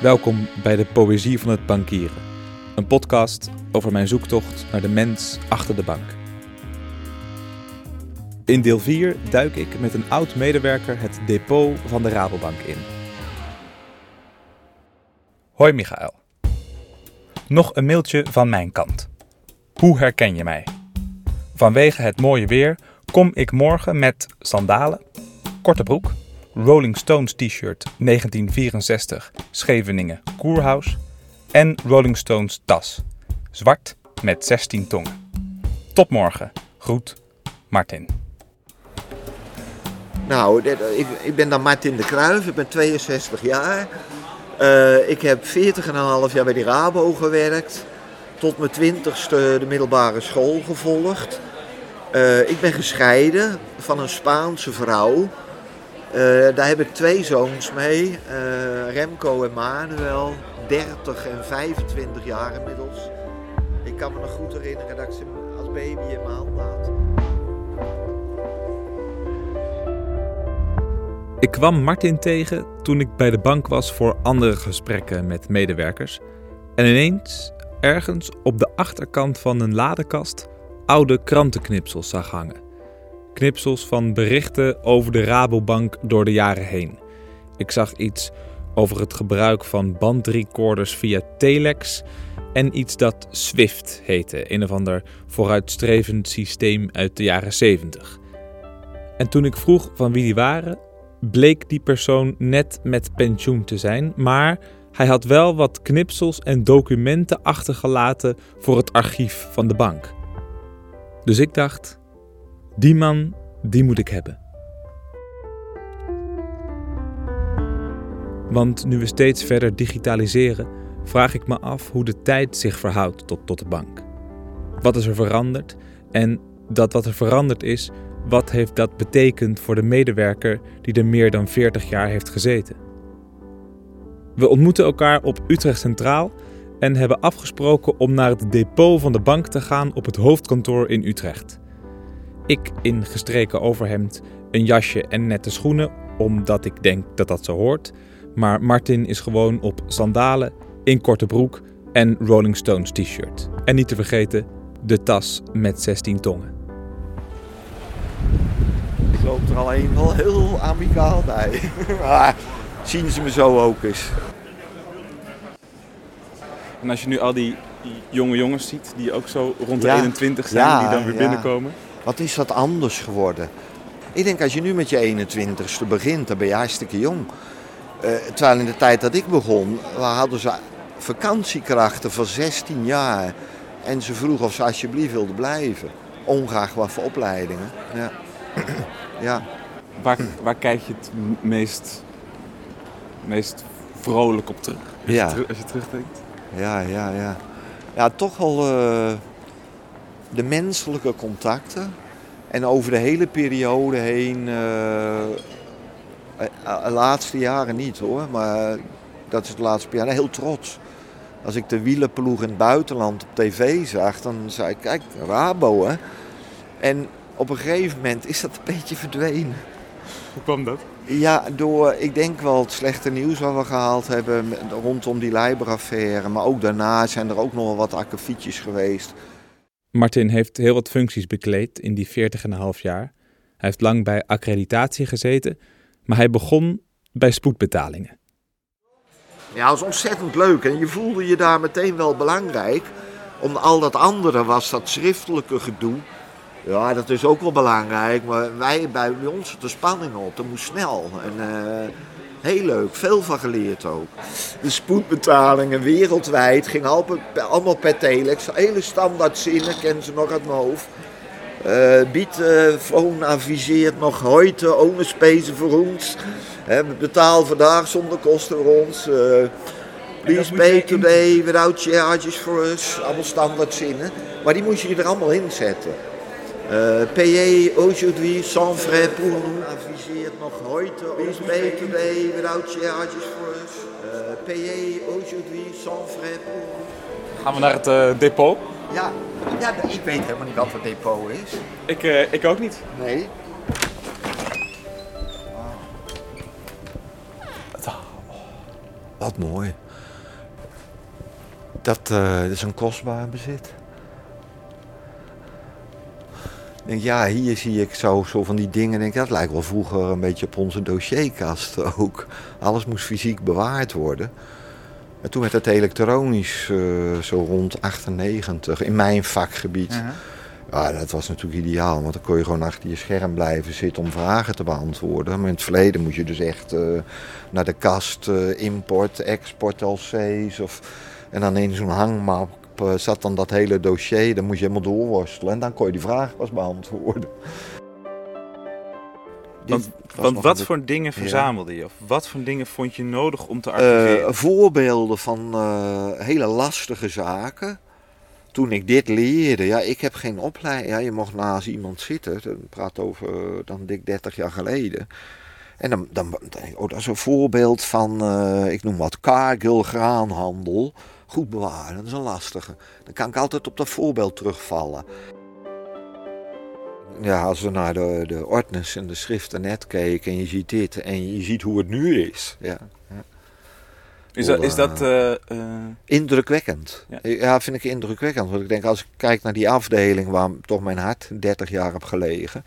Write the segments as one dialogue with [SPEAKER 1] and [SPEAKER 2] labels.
[SPEAKER 1] Welkom bij de Poëzie van het Bankieren. Een podcast over mijn zoektocht naar de mens achter de bank. In deel 4 duik ik met een oud medewerker het depot van de Rabobank in. Hoi Michael. Nog een mailtje van mijn kant. Hoe herken je mij? Vanwege het mooie weer kom ik morgen met sandalen, korte broek, Rolling Stones t-shirt 1964 Scheveningen Koerhuis en Rolling Stones tas. Zwart met 16 tongen. Tot morgen. Groet, Martin.
[SPEAKER 2] Nou, ik, ik ben dan Martin de Kruijf, ik ben 62 jaar. Eh, ik heb 40,5 jaar bij die Rabo gewerkt. Tot mijn twintigste de middelbare school gevolgd. Eh, ik ben gescheiden van een Spaanse vrouw. Eh, daar heb ik twee zoons mee, eh, Remco en Manuel, 30 en 25 jaar inmiddels. Ik kan me nog goed herinneren dat ik ze als baby in mijn hand had.
[SPEAKER 1] Ik kwam Martin tegen toen ik bij de bank was voor andere gesprekken met medewerkers. En ineens, ergens op de achterkant van een ladekast, oude krantenknipsels zag hangen. Knipsels van berichten over de Rabobank door de jaren heen. Ik zag iets over het gebruik van bandrecorders via telex en iets dat Swift heette, een of ander vooruitstrevend systeem uit de jaren 70. En toen ik vroeg van wie die waren, bleek die persoon net met pensioen te zijn, maar hij had wel wat knipsels en documenten achtergelaten voor het archief van de bank. Dus ik dacht, die man, die moet ik hebben. Want nu we steeds verder digitaliseren, vraag ik me af hoe de tijd zich verhoudt tot, tot de bank. Wat is er veranderd? En dat wat er veranderd is, wat heeft dat betekend voor de medewerker die er meer dan 40 jaar heeft gezeten? We ontmoeten elkaar op Utrecht Centraal en hebben afgesproken om naar het depot van de bank te gaan op het hoofdkantoor in Utrecht. Ik in gestreken overhemd, een jasje en nette schoenen, omdat ik denk dat dat zo hoort. Maar Martin is gewoon op sandalen, in korte broek en Rolling Stones t-shirt. En niet te vergeten, de tas met 16 tongen.
[SPEAKER 2] Ik loop er alleen wel heel amicaal bij. maar zien ze me zo ook eens.
[SPEAKER 1] En als je nu al die, die jonge jongens ziet, die ook zo rond de
[SPEAKER 2] Ja.
[SPEAKER 1] 21 zijn,
[SPEAKER 2] Ja,
[SPEAKER 1] die dan weer
[SPEAKER 2] ja.
[SPEAKER 1] binnenkomen.
[SPEAKER 2] Wat is dat anders geworden? Ik denk als je nu met je 21ste begint, dan ben je hartstikke jong. Eh, terwijl in de tijd dat ik begon, we hadden ze vakantiekrachten van 16 jaar. En ze vroegen of ze alsjeblieft wilden blijven. Ongeacht wat voor opleidingen. Ja. ja.
[SPEAKER 1] Waar, waar kijk je het meest, meest vrolijk op terug? Als,
[SPEAKER 2] Ja.
[SPEAKER 1] je, als je terugdenkt.
[SPEAKER 2] Ja, ja, ja. Ja, toch wel eh, de menselijke contacten. En over de hele periode heen, eh, eh, de laatste jaren niet hoor, maar dat is het laatste jaar heel trots. Als ik de wielenploeg in het buitenland op tv zag, dan zei ik, kijk, Rabo hè. En op een gegeven moment is dat een beetje verdwenen.
[SPEAKER 1] Hoe kwam dat?
[SPEAKER 2] Ja, door, ik denk wel het slechte nieuws wat we gehaald hebben rondom die Leiber-affaire. Maar ook daarna zijn er ook nog wel wat akkefietjes geweest.
[SPEAKER 1] Martin heeft heel wat functies bekleed in die 40,5 jaar. Hij heeft lang bij accreditatie gezeten, maar hij begon bij spoedbetalingen.
[SPEAKER 2] Ja, dat was ontzettend leuk. En je voelde je daar meteen wel belangrijk. Om al dat andere was dat schriftelijke gedoe. Ja, dat is ook wel belangrijk. Maar wij, bij, ons de spanning op. Dat moest snel. En eh, heel leuk. Veel van geleerd ook. De spoedbetalingen wereldwijd al per- allemaal per telex. Hele standaard zinnen, kennen ze nog uit mijn hoofd. Eh Biet eh, adviseert nog heute ohne Spesen voor ons. Hè, betaal vandaag zonder kosten voor ons. eh please pay today without charges for us. Allemaal standaard zinnen. Maar die moest je er allemaal in zetten. Eh payer aujourd'hui sans frais pour nous. Adviseert nog heute please pay today without charges for us. Eh payer aujourd'hui sans frais pour nous.
[SPEAKER 1] Gaan we naar het eh, depot?
[SPEAKER 2] Ja, ja, ik weet helemaal niet wat een depot is.
[SPEAKER 1] Ik, eh, ik ook niet.
[SPEAKER 2] Nee. Oh, God mooi. Dat, eh, dat is een kostbaar bezit. Denk, ja, hier zie ik zo, zo van die dingen. Denk, dat lijkt wel vroeger een beetje op onze dossierkast ook. Alles moest fysiek bewaard worden. En toen werd het elektronisch uh, zo rond 98 in mijn vakgebied. Uh -huh. Ja, dat was natuurlijk ideaal, want dan kon je gewoon achter je scherm blijven zitten om vragen te beantwoorden. Maar in het verleden moest je dus echt uh, naar de kast, uh, import, export LC's. Of, en dan in zo'n hangmap uh, zat dan dat hele dossier, dan moest je helemaal doorworstelen. En dan kon je die vraag pas beantwoorden.
[SPEAKER 1] Want, want wat voor dingen verzamelde je? Of wat voor dingen vond je nodig om te archiveren?
[SPEAKER 2] voorbeelden van hele lastige zaken toen ik dit leerde, ja, ik heb geen opleiding. Ja, je mocht naast iemand zitten. Dat praat over dan dik 30 jaar geleden. En dan, dan, oh, dat is een voorbeeld van, uh, ik noem wat, Cargill graanhandel. Goed bewaren, dat is een lastige. Dan kan ik altijd op dat voorbeeld terugvallen. Ja, als we naar de, de ordners en de schriften net kijken en je ziet dit en je ziet hoe het nu is. Ja, ja.
[SPEAKER 1] Is dat, is dat uh, uh...
[SPEAKER 2] indrukwekkend? Ja. ja. vind ik indrukwekkend. Want ik denk, als ik kijk naar die afdeling waar toch mijn hart 30 jaar heb gelegen.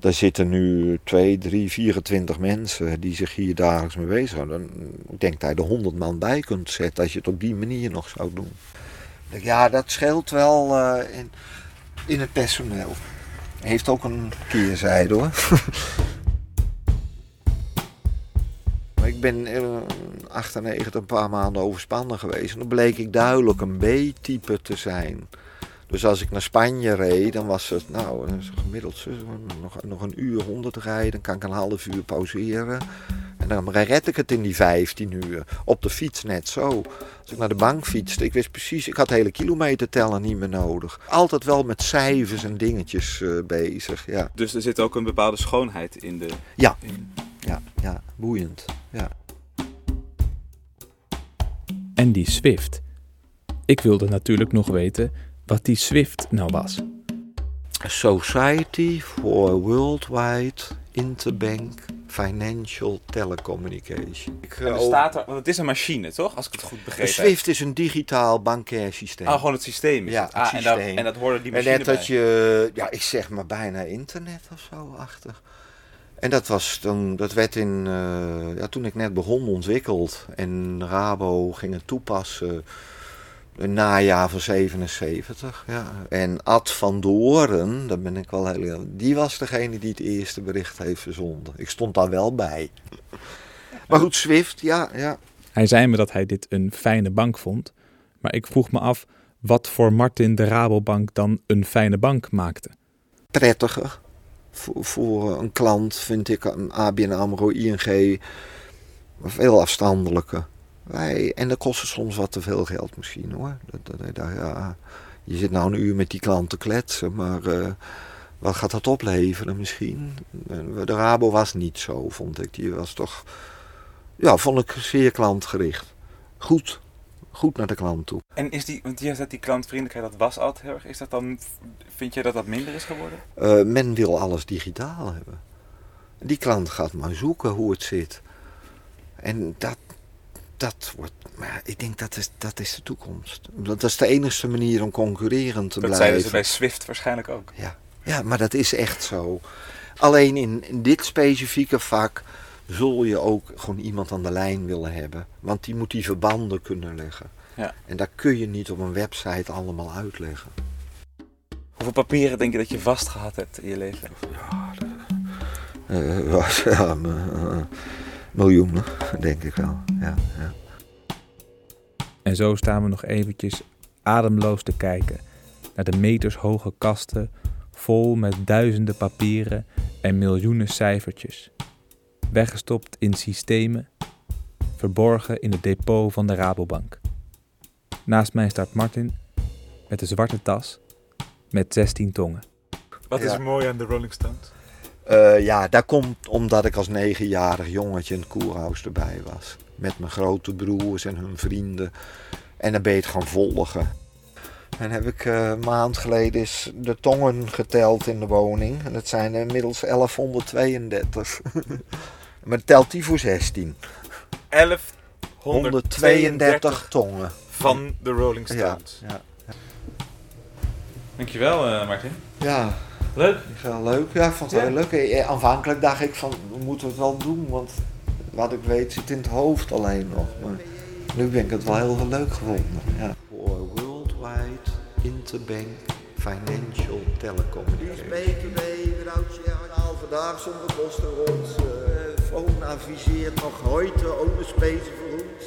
[SPEAKER 2] Daar zitten nu 2, 3, 24 mensen die zich hier dagelijks mee bezighouden. Ik denk dat je er 100 man bij kunt zetten als je het op die manier nog zou doen. Ja, dat scheelt wel uh, in, in het personeel. Heeft ook een keerzijde hoor. Ik ben in 98 een paar maanden overspannen geweest. En dan bleek ik duidelijk een B-type te zijn. Dus als ik naar Spanje reed, dan was het nou gemiddeld nog, nog een uur honderd rijden. Dan kan ik een half uur pauzeren. En dan red ik het in die 15 uur. Op de fiets net zo. Als ik naar de bank fietste, ik wist precies, ik had hele kilometer tellen niet meer nodig. Altijd wel met cijfers en dingetjes uh, bezig, ja.
[SPEAKER 1] Dus er zit ook een bepaalde schoonheid in de...
[SPEAKER 2] Ja, in... ja, ja, boeiend, ja.
[SPEAKER 1] En die Swift. Ik wilde natuurlijk nog weten wat die Swift nou was.
[SPEAKER 2] Society for Worldwide Interbank Financial Telecommunication.
[SPEAKER 1] Ik, er staat er, want het is een machine, toch? Als ik het goed begreep.
[SPEAKER 2] Swift is een digitaal bankair systeem.
[SPEAKER 1] Ah, gewoon het systeem is
[SPEAKER 2] ja,
[SPEAKER 1] het. Ah,
[SPEAKER 2] systeem.
[SPEAKER 1] En, dat, en dat hoorde die machine
[SPEAKER 2] En net dat je, ja, ik zeg maar bijna internet of zo achter. En dat was toen, dat werd in, uh, ja, toen ik net begon ontwikkeld. En Rabo ging het toepassen een najaar van 77. Ja. En Ad van Doren, daar ben ik wel heel. Die was degene die het eerste bericht heeft verzonden. Ik stond daar wel bij. Maar goed, Swift, ja, ja.
[SPEAKER 1] Hij zei me dat hij dit een fijne bank vond. Maar ik vroeg me af wat voor Martin de Rabobank dan een fijne bank maakte.
[SPEAKER 2] Prettiger. Voor, voor een klant vind ik een ABN AMRO ING veel afstandelijker. Wij, en dat kost soms wat te veel geld misschien hoor. Dat, dat, dat, ja, je zit nou een uur met die klant te kletsen, maar uh, wat gaat dat opleveren misschien? De Rabo was niet zo, vond ik. Die was toch, ja, vond ik zeer klantgericht. Goed, goed naar de klant toe.
[SPEAKER 1] En is die, want je zegt die klantvriendelijkheid, dat was altijd heel erg. Is dat dan, vind je dat dat minder is geworden?
[SPEAKER 2] Uh, men wil alles digitaal hebben. Die klant gaat maar zoeken hoe het zit. En dat, dat wordt. Maar ik denk dat is, dat is de toekomst. Dat is de enige manier om concurrerend te
[SPEAKER 1] dat
[SPEAKER 2] blijven.
[SPEAKER 1] Dat zeiden ze bij Swift waarschijnlijk ook.
[SPEAKER 2] Ja, ja maar dat is echt zo. Alleen in, in dit specifieke vak zul je ook gewoon iemand aan de lijn willen hebben. Want die moet die verbanden kunnen leggen.
[SPEAKER 1] Ja.
[SPEAKER 2] En dat kun je niet op een website allemaal uitleggen.
[SPEAKER 1] Hoeveel papieren denk je dat je vastgehad hebt in je leven?
[SPEAKER 2] Ja, dat, uh, was, ja uh, miljoenen, denk ik wel. Ja, ja.
[SPEAKER 1] En zo staan we nog eventjes ademloos te kijken naar de metershoge kasten vol met duizenden papieren en miljoenen cijfertjes. Weggestopt in systemen, verborgen in het depot van de Rabobank. Naast mij staat Martin met een zwarte tas met 16 tongen. Wat is
[SPEAKER 2] Ja.
[SPEAKER 1] er mooi aan de Rolling Stones?
[SPEAKER 2] Eh, ja, dat komt omdat ik als negenjarig jongetje in het koerhuis erbij was. Met mijn grote broers en hun vrienden. En dan ben je het gaan volgen. En heb ik eh, een maand geleden eens de tongen geteld in de woning. En dat zijn er inmiddels 1132. maar telt die voor 16. 132 tongen.
[SPEAKER 1] van de Rolling
[SPEAKER 2] Ja,
[SPEAKER 1] Stones.
[SPEAKER 2] ja.
[SPEAKER 1] Dankjewel, eh Martin.
[SPEAKER 2] ja,
[SPEAKER 1] Leuk.
[SPEAKER 2] heel leuk. Ja, ik vond het
[SPEAKER 1] Ja.
[SPEAKER 2] heel leuk. Eh, Aanvankelijk dacht ik van, we moeten het wel doen, want wat ik weet zit in het hoofd alleen nog. Maar nu ben ik het wel heel leuk gevonden. Ja. Voor Worldwide Interbank Financial Telecommunication. BKB, al vandaag zonder kosten rond. Phone adviseert nog heute ohne spesen voor ons.